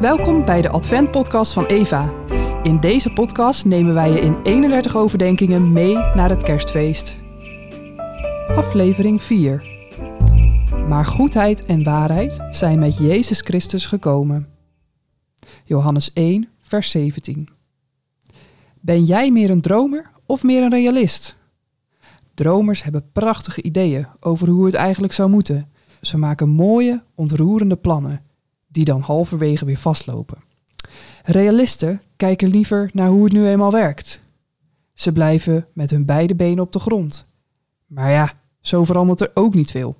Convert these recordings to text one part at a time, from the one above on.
Welkom bij de Advent-podcast van Eva. In deze podcast nemen wij je in 31 overdenkingen mee naar het kerstfeest. Aflevering 4. Maar goedheid en waarheid zijn met Jezus Christus gekomen. Johannes 1, vers 17. Ben jij meer een dromer of meer een realist? Dromers hebben prachtige ideeën over hoe het eigenlijk zou moeten. Ze maken mooie, ontroerende plannen, die dan halverwege weer vastlopen. Realisten kijken liever naar hoe het nu eenmaal werkt. Ze blijven met hun beide benen op de grond. Maar ja, zo verandert er ook niet veel.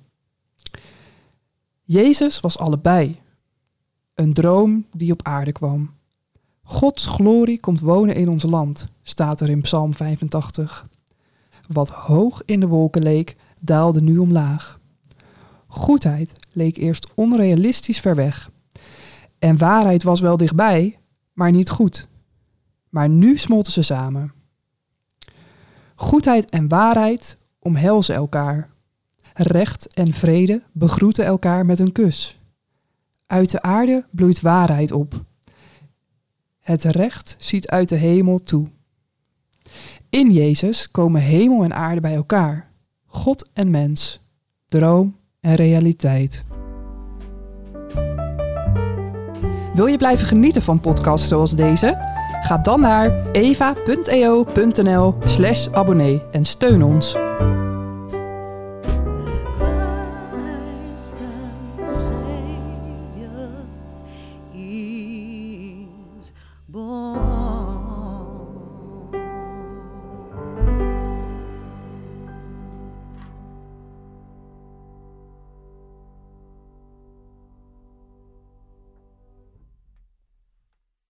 Jezus was allebei. Een droom die op aarde kwam. Gods glorie komt wonen in ons land, staat er in Psalm 85. Wat hoog in de wolken leek, daalde nu omlaag. Goedheid leek eerst onrealistisch ver weg. En waarheid was wel dichtbij, maar niet goed. Maar nu smolten ze samen. Goedheid en waarheid omhelzen elkaar. Recht en vrede begroeten elkaar met een kus. Uit de aarde bloeit waarheid op. Het recht ziet uit de hemel toe. In Jezus komen hemel en aarde bij elkaar. God en mens, droom en realiteit. Wil je blijven genieten van podcasts zoals deze? Ga dan naar eva.eo.nl/abonnee en steun ons.